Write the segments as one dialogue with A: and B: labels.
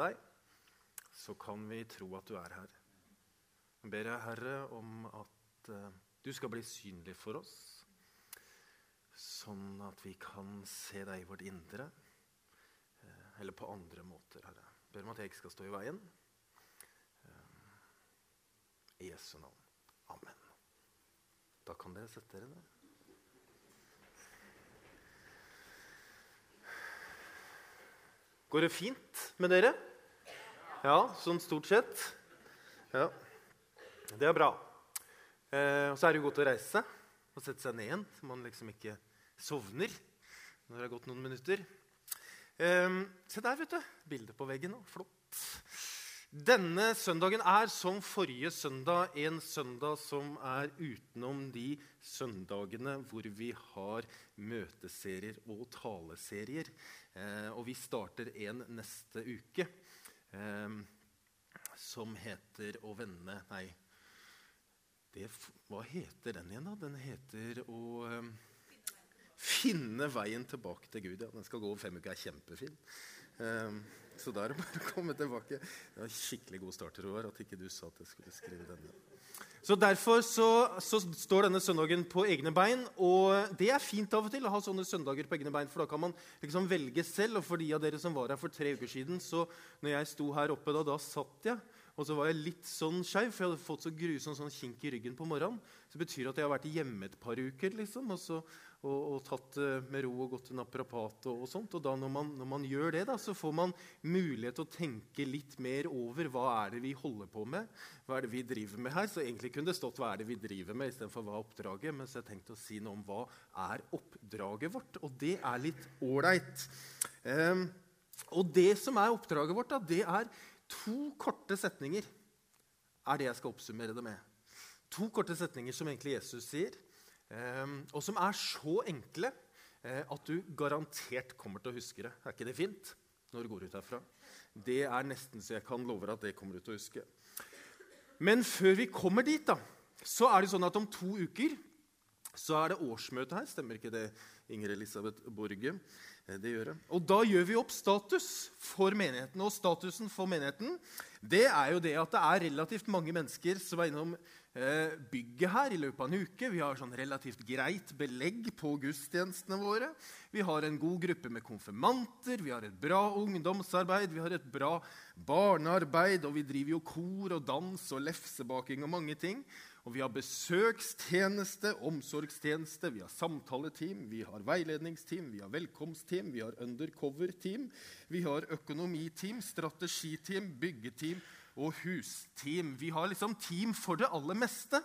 A: deg, så kan vi tro at du er her. Jeg ber deg, Herre, om at uh, du skal bli synlig for oss, sånn at vi kan se deg i vårt indre, uh, eller på andre måter, Herre. Jeg ber om at jeg ikke skal stå i veien. Uh, I Jesu navn. Amen. Da kan dere sette dere ned. Går det fint med dere? Ja, sånn stort sett? Ja. Det er bra. Eh, og så er det jo godt å reise og sette seg ned igjen, så man liksom ikke sovner når det har gått noen minutter. Eh, se der, vet du. Bilde på veggen. Flott. Denne søndagen er som forrige søndag en søndag som er utenom de søndagene hvor vi har møteserier og taleserier. Eh, og vi starter en neste uke eh, som heter 'Å vende' Nei, det, hva heter den igjen, da? Den heter 'Å eh, finne veien tilbake til Gud'. Ja, den skal gå over fem uker. er kjempefin. Eh, så da er det bare å komme tilbake. Det var skikkelig god start, Roar, at ikke du sa at jeg skulle skrive denne. Så Derfor så, så, står denne søndagen på egne bein. Og det er fint av og til å ha sånne søndager på egne bein, for da kan man liksom velge selv. Og for de av dere som var her for tre uker siden, så når jeg sto her oppe da, da satt jeg. Og så var jeg litt sånn skeiv, for jeg hadde fått så grusom sånn kink i ryggen på morgenen. Så det betyr at jeg har vært hjemme et par uker liksom, og, så, og, og tatt det med ro og gått til naprapat. Og, og sånt. Og da når man, når man, gjør det, da, så får man mulighet til å tenke litt mer over hva er det vi holder på med. Hva er det vi driver med her? Så egentlig kunne det stått 'hva er det vi driver med' istedenfor 'hva er oppdraget'. Men så jeg tenkte å si noe om hva er oppdraget vårt. Og det er litt ålreit. Um, og det som er oppdraget vårt, da, det er To korte setninger er det jeg skal oppsummere det med. To korte setninger som egentlig Jesus sier, og som er så enkle eh, at du garantert kommer til å huske det. Er ikke det fint når du går ut herfra? Det er nesten så jeg kan love deg at det kommer du til å huske. Men før vi kommer dit, da, så er det sånn at om to uker så er det årsmøte her. Stemmer ikke det, Inger Elisabeth Borge? Eh, det gjør det. Og da gjør vi opp status for menigheten. Og statusen for menigheten det er jo det at det er relativt mange mennesker som er innom bygget her i løpet av en uke. Vi har sånn relativt greit belegg på gudstjenestene våre. Vi har en god gruppe med konfirmanter, vi har et bra ungdomsarbeid, vi har et bra barnearbeid, og vi driver jo kor og dans og lefsebaking og mange ting. Og vi har besøkstjeneste, omsorgstjeneste, vi har samtaleteam, vi har veiledningsteam, vi har velkomstteam, vi har undercover-team, vi har økonomiteam, strategiteam, byggeteam og husteam. Vi har liksom team for det aller meste.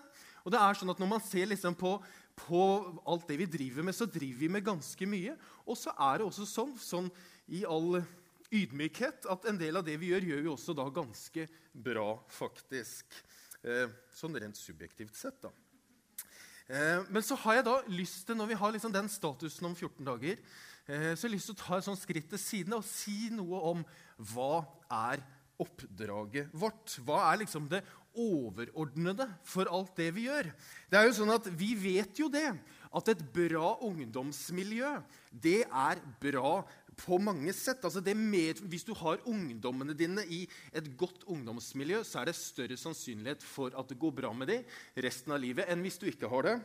A: Og det er sånn at Når man ser liksom på, på, alt det vi driver med, så driver vi med ganske mye. Og så er det også sånn, sånn i all ydmykhet, at en del av det vi gjør, gjør vi også da ganske bra, faktisk. Eh, sånn rent subjektivt sett, da. Eh, men så har jeg da lyst til, når vi har liksom den statusen om 14 dager, eh, så har jeg lyst til å ta et sånt skritt til siden og si noe om hva er oppdraget vårt. Hva er liksom det overordnede for alt det vi gjør? Det er jo sånn at Vi vet jo det, at et bra ungdomsmiljø det er bra på mange sett. Altså med, hvis du har ungdommene dine i et godt ungdomsmiljø, så er det større sannsynlighet for at det går bra med dem resten av livet enn hvis du ikke har det.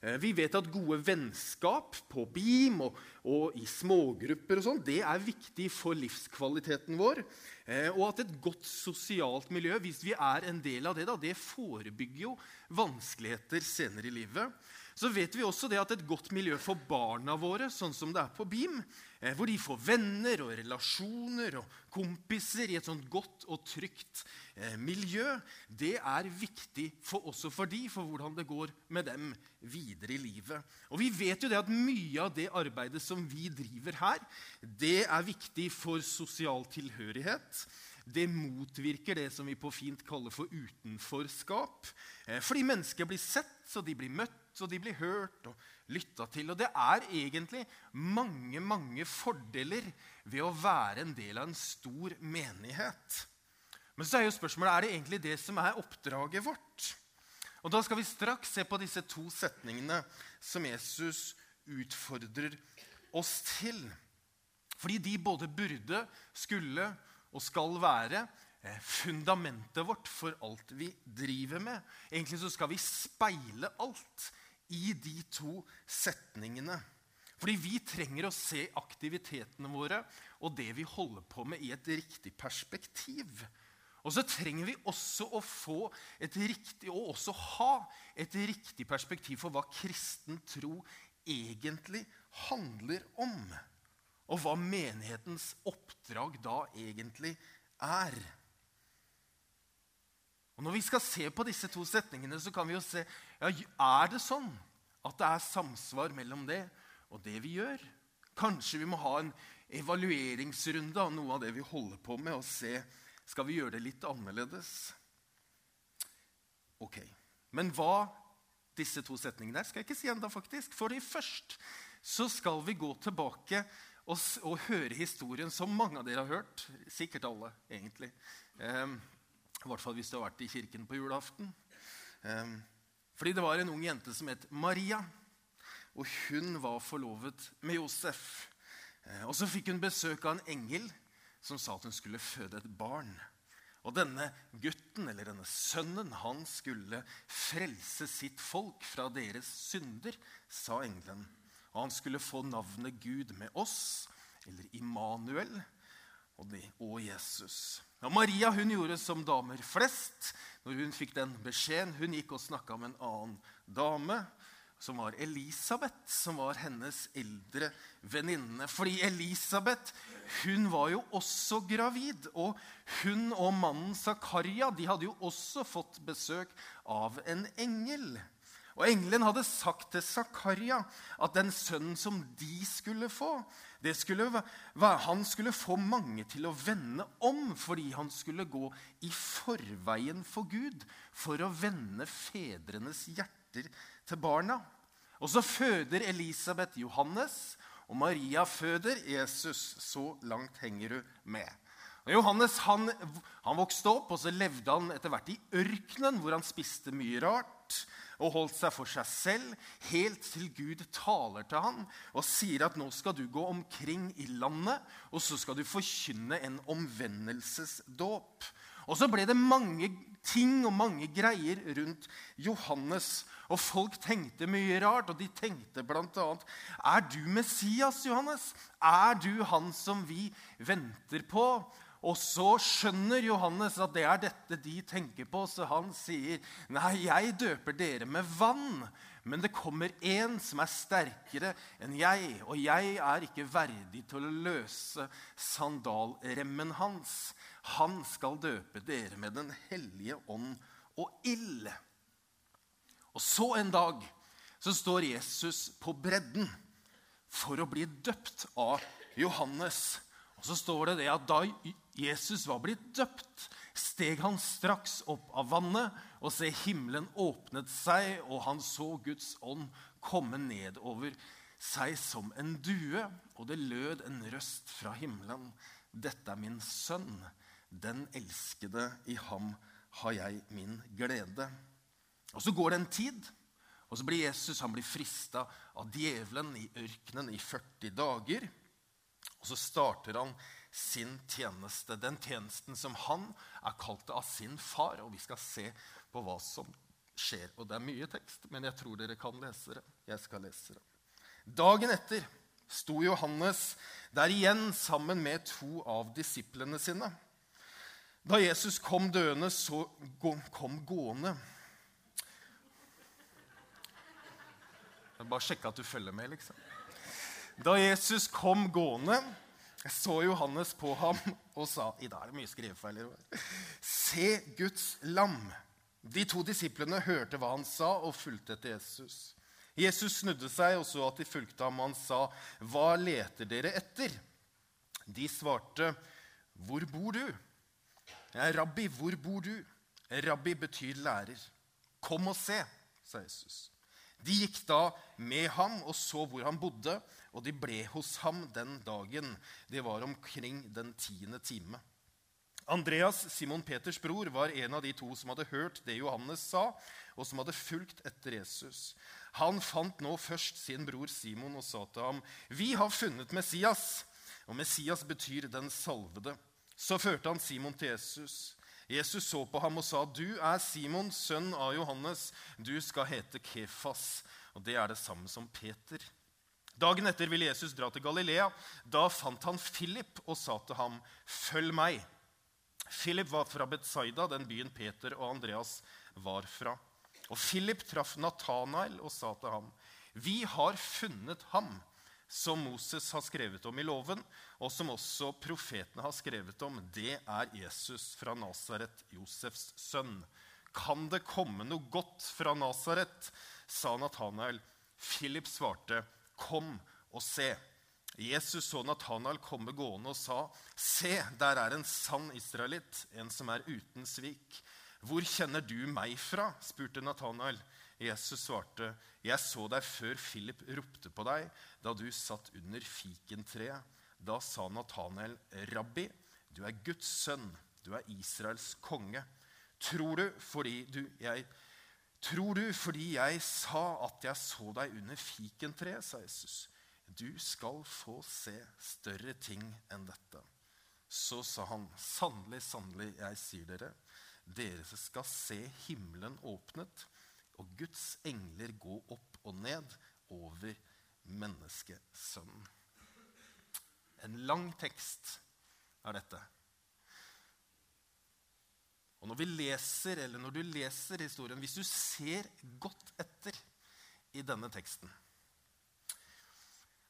A: Eh, vi vet at gode vennskap på BIM og, og i smågrupper og sånn, det er viktig for livskvaliteten vår. Eh, og at et godt sosialt miljø, hvis vi er en del av det, da, det forebygger jo vanskeligheter senere i livet. Så vet vi også det at et godt miljø for barna våre, sånn som det er på BIM, hvor de får venner og relasjoner og kompiser i et sånt godt og trygt eh, miljø, det er viktig for, også for de, for hvordan det går med dem videre i livet. Og vi vet jo det at mye av det arbeidet som vi driver her, det er viktig for sosial tilhørighet. Det motvirker det som vi på fint kaller for utenforskap. Eh, fordi mennesker blir sett, og de blir møtt og de blir hørt og lytta til. Og det er egentlig mange, mange fordeler ved å være en del av en stor menighet. Men så er jo spørsmålet er det egentlig det som er oppdraget vårt. Og Da skal vi straks se på disse to setningene som Jesus utfordrer oss til. Fordi de både burde, skulle og skal være eh, fundamentet vårt for alt vi driver med. Egentlig så skal vi speile alt i de to setningene. Fordi vi trenger å se aktivitetene våre og det vi holder på med, i et riktig perspektiv. Og så trenger vi også å få et riktig, og også ha et riktig perspektiv for hva kristen tro egentlig handler om. Og hva menighetens oppdrag da egentlig er. Og Når vi skal se på disse to setningene, så kan vi jo se ja, er det sånn at det er samsvar mellom det og det vi gjør. Kanskje vi må ha en evalueringsrunde av noe av det vi holder på med, og se skal vi gjøre det litt annerledes. Ok, Men hva disse to setningene er, skal jeg ikke si ennå, faktisk. For først så skal vi gå tilbake og, og, høre historien som mange av dere har hørt. Sikkert alle, egentlig. Eh, I hvert fall hvis du har vært i kirken på julaften. Eh, fordi det var en ung jente som het Maria og hun var forlovet med Josef. Eh, og Så fikk hun besøk av en engel som sa at hun skulle føde et barn. Og denne gutten, eller denne sønnen, han skulle frelse sitt folk fra deres synder, sa engelen. Og han skulle få navnet Gud med oss, eller Immanuel, og, de, og Jesus. Og Maria hun gjorde som damer flest når hun fikk den beskjeden. Hun gikk og snakka med en annen dame som var Elisabeth, som var hennes eldre venninne. Fordi Elisabeth hun var jo også gravid. Og hun og mannen Zakaria de hadde jo også fått besøk av en engel. Og Engelen hadde sagt til Zakaria at den sønnen som de skulle få, skulle han skulle få mange til å vende om fordi han skulle gå i forveien for Gud for å vende fedrenes hjerter til barna. Og så føder Elisabeth Johannes, og Maria føder Jesus. Så langt henger hun med. Og Johannes han, han vokste opp, og så levde han etter hvert i ørkenen, hvor han spiste mye rart og holdt seg for seg selv, helt til Gud taler til ham og sier at nå skal du gå omkring i landet, og så skal du forkynne en omvendelsesdåp. Og så ble det mange ting og mange greier rundt Johannes. Og folk tenkte mye rart, og de tenkte bl.a.: Er du Messias, Johannes? Er du han som vi venter på? Og så skjønner Johannes at det er dette de tenker på, så han sier, 'Nei, jeg døper dere med vann.' Men det kommer en som er sterkere enn jeg, og jeg er ikke verdig til å løse sandalremmen hans. Han skal døpe dere med Den hellige ånd og ild. Og så en dag så står Jesus på bredden for å bli døpt av Johannes. Og så står det det at da Jesus var blitt døpt, steg han straks opp av vannet, og se himmelen åpnet seg, og han så Guds ånd komme ned over seg som en due, og det lød en røst fra himmelen. Dette er min sønn, den elskede, i ham har jeg min glede. Og Så går det en tid, og så blir Jesus han blir frista av djevelen i ørkenen i 40 dager. Og så starter han sin tjeneste, den tjenesten som han er kalt av sin far. Og vi skal se på hva som skjer. Og det er mye tekst, men jeg tror dere kan lese det. Jeg skal lese det. Dagen etter sto Johannes der igjen sammen med to av disiplene sine. Da Jesus kom døende, så kom gående. Bare sjekke at du følger med, liksom. Da Jesus kom gående, så Johannes på ham og sa I dag er det mye skrivefeil. Se Guds lam. De to disiplene hørte hva han sa, og fulgte etter Jesus. Jesus snudde seg og så at de fulgte ham, han sa, 'Hva leter dere etter?' De svarte, 'Hvor bor du?' 'Rabbi, hvor bor du?' Rabbi betyr lærer. 'Kom og se', sa Jesus. De gikk da med ham og så hvor han bodde, og de ble hos ham den dagen. Det var omkring den tiende time. Andreas, Simon Peters bror, var en av de to som hadde hørt det Johannes sa, og som hadde fulgt etter Jesus. Han fant nå først sin bror Simon og sa til ham, 'Vi har funnet Messias.' Og Messias betyr 'den salvede'.
B: Så førte han Simon til Jesus. Jesus så på ham og sa, 'Du er Simon, sønn av Johannes. Du skal hete Kefas.' Og det er det samme som Peter. Dagen etter ville Jesus dra til Galilea. Da fant han Philip og sa til ham, 'Følg meg.' Philip var fra Betsaida, den byen Peter og Andreas var fra. Og Philip traff Natanael og sa til ham, 'Vi har funnet ham.' Som Moses har skrevet om i loven, og som også profetene har skrevet om, det er Jesus fra Nasaret, Josefs sønn. Kan det komme noe godt fra Nasaret? sa Natanael. Philip svarte, Kom og se. Jesus så Natanael komme gående og sa, Se, der er en sann israelitt, en som er uten svik. Hvor kjenner du meg fra? spurte Natanael. Jesus svarte, 'Jeg så deg før Philip ropte på deg, da du satt under fikentreet.' Da sa Nathanael, 'Rabbi, du er Guds sønn, du er Israels konge.' Tror du fordi du, jeg, tror du fordi jeg sa at jeg så deg under fikentreet, sa Jesus. Du skal få se større ting enn dette. Så sa han, sannelig, sannelig, jeg sier dere, dere skal se himmelen åpnet og Guds engler gå opp og ned over menneskesønnen. En lang tekst er dette. Og når vi leser, eller når du leser historien, hvis du ser godt etter i denne teksten,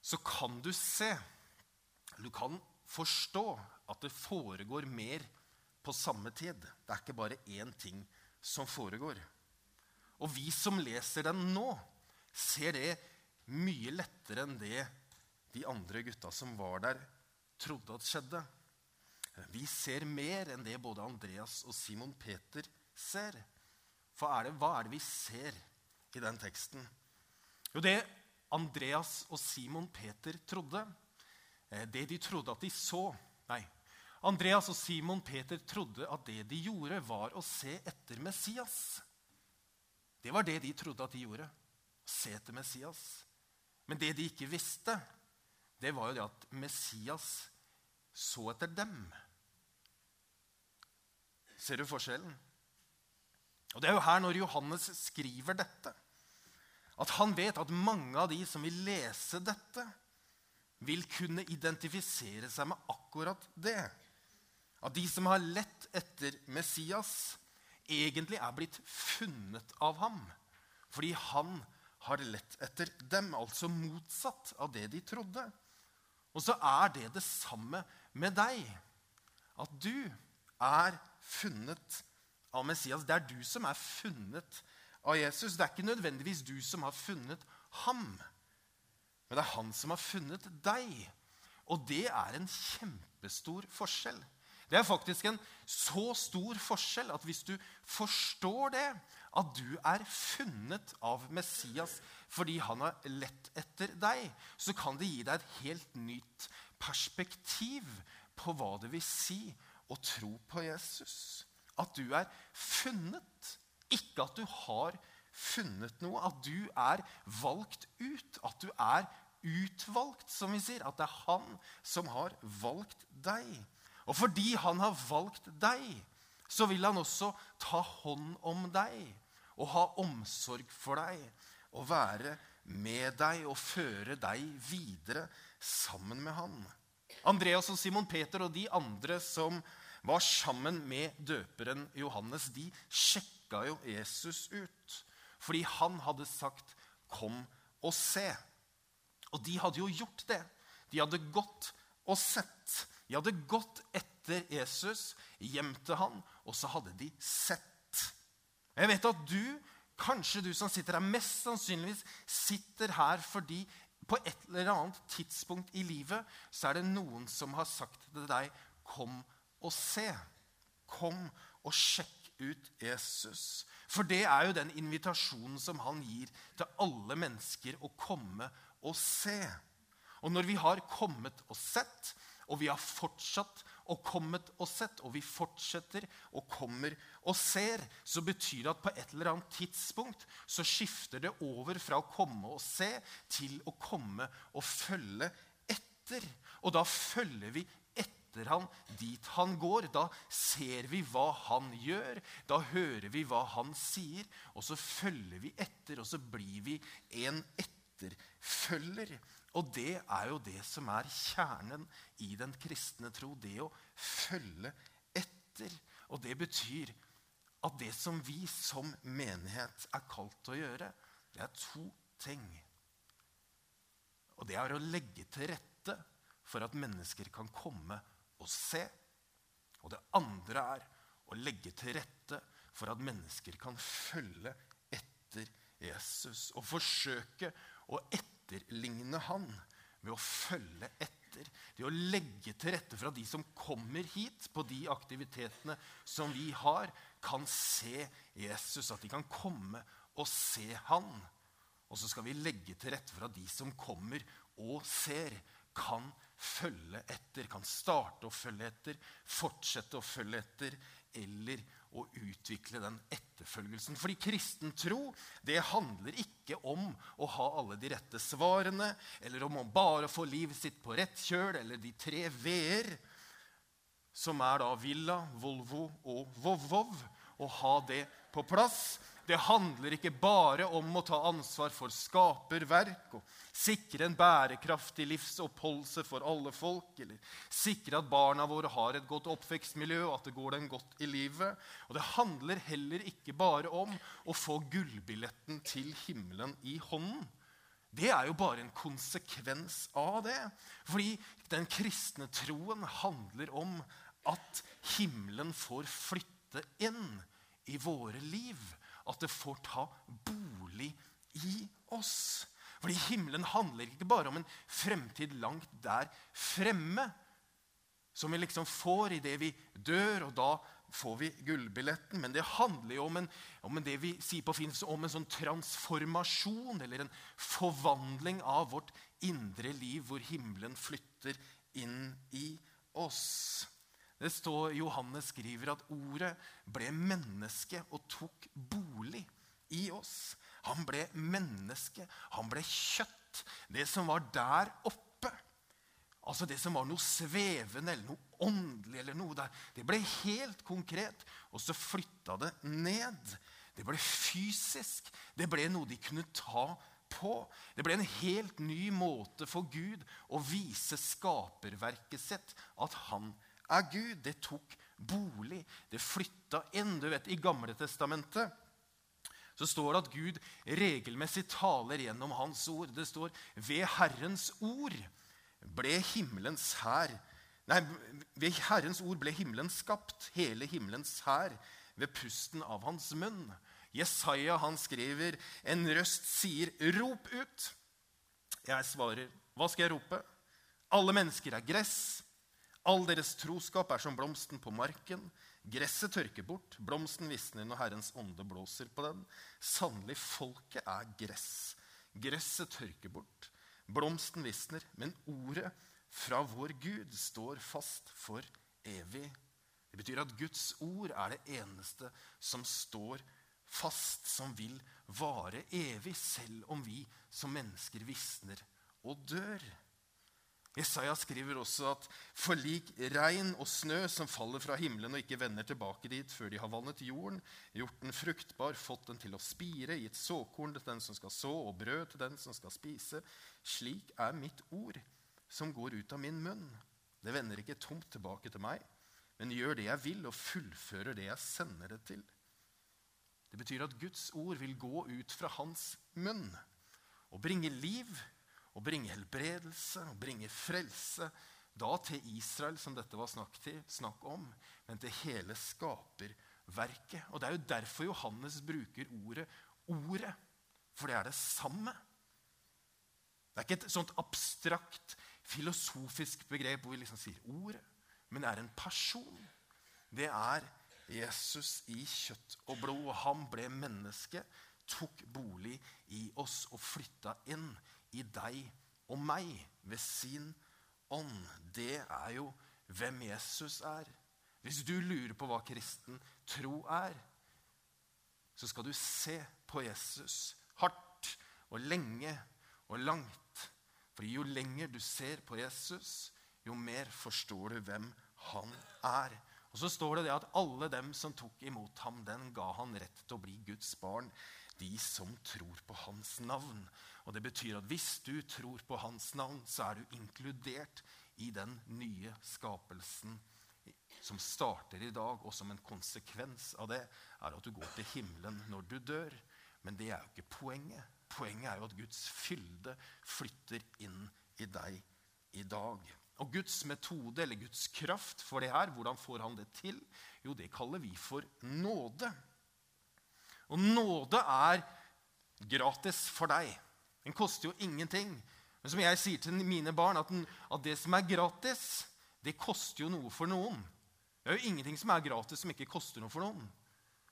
B: så kan du se, du kan forstå, at det foregår mer på samme tid. Det er ikke bare én ting som foregår. Og vi som leser den nå, ser det mye lettere enn det de andre gutta som var der, trodde at skjedde. Vi ser mer enn det både Andreas og Simon Peter ser. For er det, hva er det vi ser i den teksten? Jo, det Andreas og Simon Peter trodde, eh, det de trodde at de så Nei, Andreas og Simon Peter trodde at det de gjorde, var å se etter Messias. Det var det de trodde at de gjorde. Se etter Messias. Men det de ikke visste, det var jo det at Messias så etter dem. Ser du forskjellen? Og Det er jo her når Johannes skriver dette, at han vet at mange av de som vil lese dette, vil kunne identifisere seg med akkurat det. At de som har lett etter Messias, egentlig er blitt funnet av ham. Fordi han har lett etter dem, altså motsatt av det de trodde. Og så er det det samme med deg. At du er funnet av Messias. Det er du som er funnet av Jesus. Det er ikke nødvendigvis du som har funnet ham, men det er han som har funnet deg. Og det er en kjempestor forskjell. Det er faktisk en så stor forskjell at hvis du forstår det, at du er funnet av Messias fordi han har lett etter deg, så kan det gi deg et helt nytt perspektiv på hva det vil si å tro på Jesus. At du er funnet. Ikke at du har funnet noe. At du er valgt ut. At du er utvalgt, som vi sier. At det er han som har valgt deg. Og fordi han har valgt deg, så vil han også ta hånd om deg og ha omsorg for deg og være med deg og føre deg videre sammen med han. Andreas og Simon Peter og de andre som var sammen med døperen Johannes, de sjekka jo Jesus ut. Fordi han hadde sagt 'kom og se'. Og de hadde jo gjort det. De hadde gått og sett. De hadde gått etter Jesus, hjem til han, og så hadde de sett. Jeg vet at du, kanskje du som sitter her, mest sannsynligvis sitter her fordi på et eller annet tidspunkt i livet så er det noen som har sagt til deg 'Kom og se'. Kom og sjekk ut Jesus. For det er jo den invitasjonen som han gir til alle mennesker å komme og se. Og når vi har kommet og sett, og vi har fortsatt og kommet og sett, og vi fortsetter og kommer og ser, så betyr det at på et eller annet tidspunkt så skifter det over fra å komme og se til å komme og følge etter. Og da følger vi etter han dit han går. Da ser vi hva han gjør, da hører vi hva han sier, og så følger vi etter, og så blir vi en etterfølger. Og det er jo det som er kjernen i den kristne tro, det å følge etter. Og det betyr at det som vi som menighet er kalt til å gjøre, det er to ting. Og det er å legge til rette for at mennesker kan komme og se. Og det andre er å legge til rette for at mennesker kan følge etter Jesus og forsøke å etterligne han ved å følge etter. Det å legge til rette for at de som kommer hit på de aktivitetene som vi har, kan se Jesus. At de kan komme og se han. Og så skal vi legge til rette for at de som kommer og ser, kan følge etter. Kan starte å følge etter, fortsette å følge etter, eller å utvikle den etterfølgelsen. Fordi kristen tro det handler ikke om å ha alle de rette svarene, eller om å bare få livet sitt på rett kjøl, eller de tre v-er, som er da Villa, Volvo og Vovvov, og ha det på plass. Det handler ikke bare om å ta ansvar for skaperverk og sikre en bærekraftig livsoppholdelse for alle folk, eller sikre at barna våre har et godt oppvekstmiljø og at det går dem godt i livet. Og det handler heller ikke bare om å få gullbilletten til himmelen i hånden. Det er jo bare en konsekvens av det. Fordi den kristne troen handler om at himmelen får flytte inn i våre liv at det får ta bolig i oss. Fordi himmelen handler ikke bare om en fremtid langt der fremme, som vi liksom får idet vi dør, og da får vi gullbilletten. Men det handler jo om en, om det vi sier på fint, om en sånn transformasjon, eller en forvandling av vårt indre liv, hvor himmelen flytter inn i oss. Det står, Johannes skriver at ordet ble menneske og tok bolig i oss. Han ble menneske. Han ble kjøtt. Det som var der oppe, altså det som var noe svevende eller noe åndelig, eller noe der, det ble helt konkret. Og så flytta det ned. Det ble fysisk. Det ble noe de kunne ta på. Det ble en helt ny måte for Gud å vise skaperverket sitt, at han er Gud. Det tok bolig. Det flytta inn. Du vet, I Gamle Testamentet så står det at Gud regelmessig taler gjennom Hans ord. Det står ved Herrens ord ble himmelens hær Nei, ved Herrens ord ble himmelen skapt, hele himmelens hær, ved pusten av hans munn. Jesaja han skriver, en røst sier, 'Rop ut'. Jeg svarer, 'Hva skal jeg rope?' Alle mennesker er gress. All deres troskap er som blomsten på marken. Gresset tørker bort, blomsten visner når Herrens ånde blåser på den. Sannelig, folket er gress. Gresset tørker bort, blomsten visner, men ordet fra vår Gud står fast for evig. Det betyr at Guds ord er det eneste som står fast, som vil vare evig, selv om vi som mennesker visner og dør. Jesaja skriver også at for lik regn og snø som faller fra himmelen og ikke vender tilbake dit før de har vannet jorden, gjort den fruktbar, fått den til å spire, gitt såkorn til den som skal så, og brød til den som skal spise. Slik er mitt ord som går ut av min munn. Det vender ikke tomt tilbake til meg, men gjør det jeg vil, og fullfører det jeg sender det til. Det betyr at Guds ord vil gå ut fra hans munn og bringe liv og bringe helbredelse og bringe frelse. Da til Israel, som dette var snakk, til, snakk om, men til hele skaperverket. Og Det er jo derfor Johannes bruker ordet 'ordet', for det er det samme. Det er ikke et sånt abstrakt, filosofisk begrep hvor vi liksom sier 'ordet', men det er en person. Det er Jesus i kjøtt og blod. Og han ble menneske, tok bolig i oss og flytta inn i deg og meg ved sin ånd. Det er jo hvem Jesus er. Hvis du lurer på hva kristen tro er, så skal du se på Jesus hardt og lenge og langt. For jo lenger du ser på Jesus, jo mer forstår du hvem han er. Og så står det det at alle dem som tok imot ham, den ga han rett til å bli Guds barn. De som tror på hans navn. Og det betyr at hvis du tror på hans navn, så er du inkludert i den nye skapelsen som starter i dag, og som en konsekvens av det er at du går til himmelen når du dør. Men det er jo ikke poenget. Poenget er jo at Guds fylde flytter inn i deg i dag. Og Guds metode, eller Guds kraft for det her, hvordan får han det til? Jo, det kaller vi for nåde. Og nåde er gratis for deg. Den koster jo ingenting. Men som jeg sier til mine barn, at, den, at det som er gratis, det koster jo noe for noen. Det er jo ingenting som er gratis, som ikke koster noe for noen.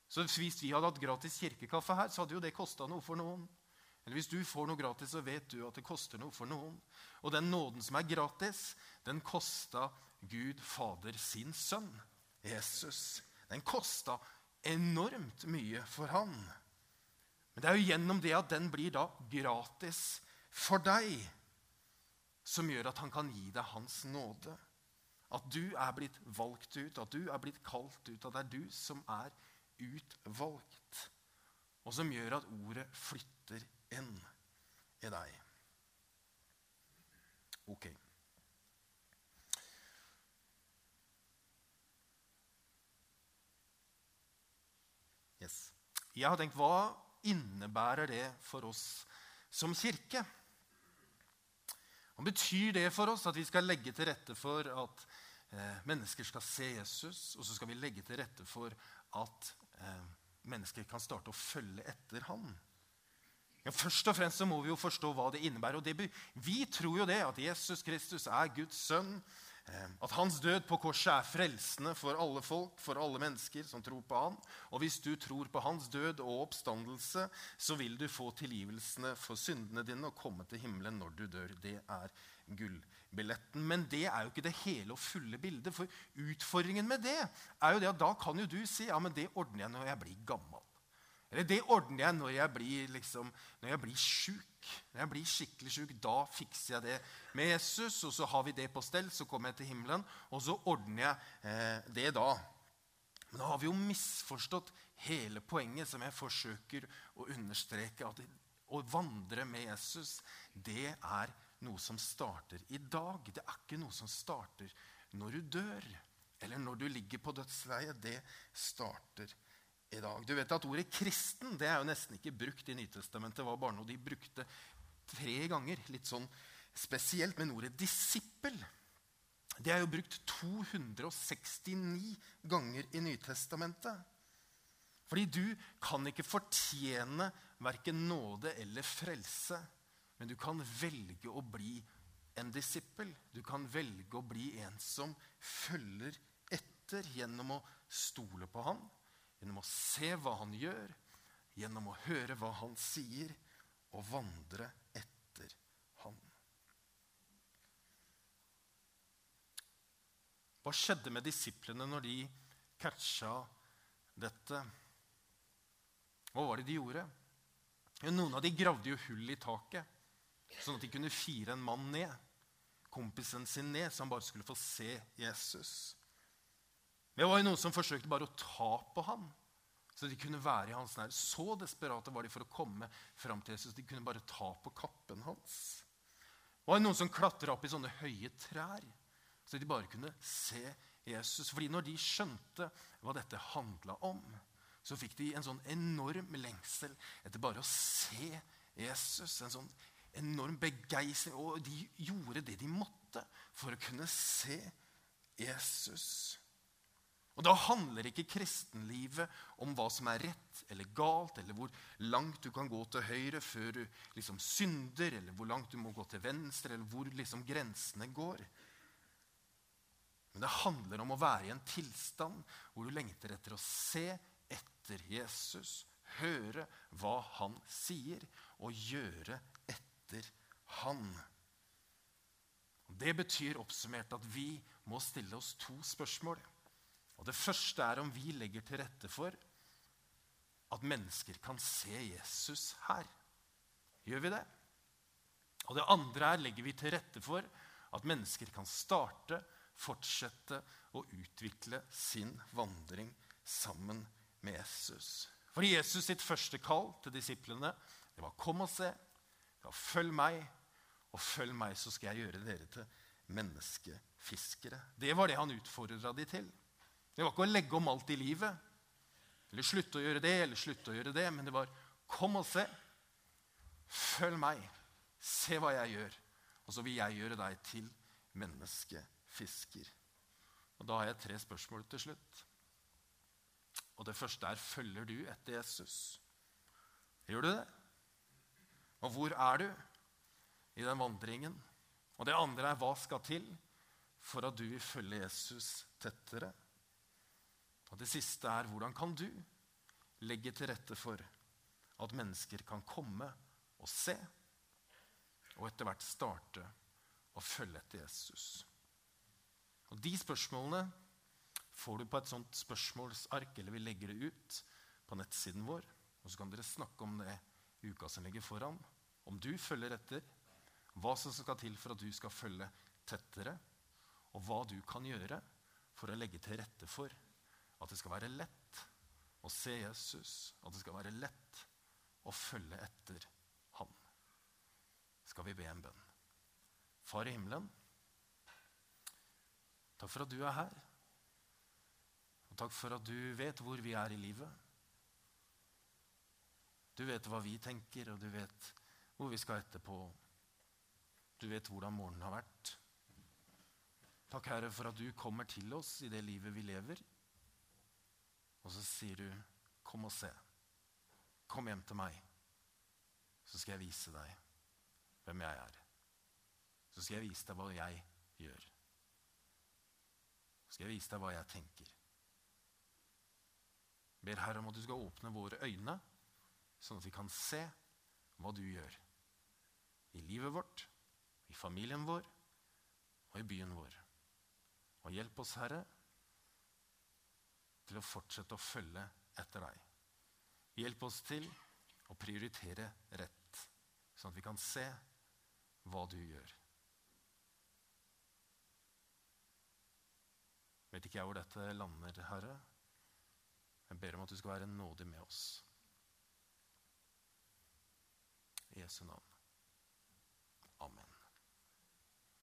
B: Så Hvis vi hadde hatt gratis kirkekaffe her, så hadde jo det kosta noe for noen. Eller hvis du får noe gratis, så vet du at det koster noe for noen. Og den nåden som er gratis, den kosta Gud Fader sin sønn, Jesus. Den kosta enormt mye for han. Men det er jo gjennom det at den blir da gratis for deg, som gjør at han kan gi deg hans nåde. At du er blitt valgt ut, at du er blitt kalt ut, at det er du som er utvalgt. Og som gjør at ordet flytter inn i deg. Ok. Yes. Jeg har tenkt, Hva innebærer det for oss som kirke? Hva betyr det for oss at vi skal legge til rette for at eh, mennesker skal se Jesus, og så skal vi legge til rette for at eh, mennesker kan starte å følge etter ham? Ja, først og fremst så må vi jo forstå hva det innebærer. og det, Vi tror jo det, at Jesus Kristus er Guds sønn. At hans død på korset er frelsende for alle folk, for alle mennesker som tror på han. Og hvis du tror på hans død og oppstandelse, så vil du få tilgivelsene for syndene dine og komme til himmelen når du dør. Det er gullbilletten. Men det er jo ikke det hele og fulle bildet. For utfordringen med det er jo det at da kan jo du si ja, men det ordner jeg når jeg blir gammel. Eller det ordner jeg når jeg blir, liksom, når jeg blir sjuk. Når jeg blir skikkelig sjuk, da fikser jeg det med Jesus. Og så har vi det på stell, så kommer jeg til himmelen, og så ordner jeg eh, det da. Men da har vi jo misforstått hele poenget som jeg forsøker å understreke. At å vandre med Jesus, det er noe som starter i dag. Det er ikke noe som starter når du dør, eller når du ligger på dødsleiet. Det starter i i dag. Du vet at Ordet 'kristen' det er jo nesten ikke brukt i Nytestamentet. Det var bare noe de brukte tre ganger. litt sånn spesielt. Men ordet 'disippel' det er jo brukt 269 ganger i Nytestamentet. Fordi du kan ikke fortjene verken nåde eller frelse. Men du kan velge å bli en disippel. Du kan velge å bli en som følger etter gjennom å stole på ham gjennom å se hva han gjør, gjennom å høre hva han sier, og vandre etter han. Hva skjedde med disiplene når de catcha dette? Hva var det de gjorde? Noen av de gravde jo hull i taket, sånn at de kunne fire en mann ned. Kompisen sin ned, så han bare skulle få se Jesus. Det var jo noen som forsøkte bare å ta på ham, så de kunne være i hans nær. Så desperate var de for å komme fram til Jesus. De kunne bare ta på kappen hans. Det var jo noen som klatra opp i sånne høye trær, så de bare kunne se Jesus. Fordi når de skjønte hva dette handla om, så fikk de en sånn enorm lengsel etter bare å se Jesus. En sånn enorm begeistring. Og de gjorde det de måtte for å kunne se Jesus. Og Da handler ikke kristenlivet om hva som er rett eller galt, eller hvor langt du kan gå til høyre før du liksom synder, eller hvor langt du må gå til venstre, eller hvor liksom grensene går. Men det handler om å være i en tilstand hvor du lengter etter å se etter Jesus, høre hva han sier, og gjøre etter han. Det betyr oppsummert at vi må stille oss to spørsmål. Og Det første er om vi legger til rette for at mennesker kan se Jesus her. Gjør vi det? Og det andre er legger vi til rette for at mennesker kan starte, fortsette og utvikle sin vandring sammen med Jesus. Fordi Jesus sitt første kall til disiplene det var 'kom og se', ja, 'følg meg', og 'følg meg, så skal jeg gjøre dere til menneskefiskere'. Det var det han utfordra de til. Det var ikke å legge om alt i livet, eller slutte å gjøre det eller slutte å gjøre det, men det var 'kom og se', 'følg meg', se hva jeg gjør', og så vil jeg gjøre deg til menneskefisker. Og Da har jeg tre spørsmål til slutt. Og Det første er følger du etter Jesus. Gjør du det? Og hvor er du i den vandringen? Og det andre er hva skal til for at du vil følge Jesus tettere? Og det siste er hvordan kan du legge til rette for at mennesker kan komme og se, og etter hvert starte å følge etter Jesus? Og De spørsmålene får du på et sånt spørsmålsark, eller vi legger det ut på nettsiden vår. Og så kan dere snakke om det i uka som ligger foran. Om du følger etter, hva som skal til for at du skal følge tettere, og hva du kan gjøre for å legge til rette for at det skal være lett å se Jesus, at det skal være lett å følge etter ham. Skal vi be en bønn? Far i himmelen, takk for at du er her. Og takk for at du vet hvor vi er i livet. Du vet hva vi tenker, og du vet hvor vi skal etterpå. Du vet hvordan morgenen har vært. Takk, Herre, for at du kommer til oss i det livet vi lever. Og så sier du, 'Kom og se. Kom hjem til meg, så skal jeg vise deg hvem jeg er.' Så skal jeg vise deg hva jeg gjør. Så skal jeg vise deg hva jeg tenker. Jeg ber Herre om at du skal åpne våre øyne, sånn at vi kan se hva du gjør. I livet vårt, i familien vår og i byen vår. Og hjelp oss, Herre, til å fortsette å følge etter deg. Hjelp oss til å prioritere rett, sånn at vi kan se hva du gjør. Vet ikke jeg hvor dette lander, Herre. Jeg ber om at du skal være nådig med oss. I Jesu navn.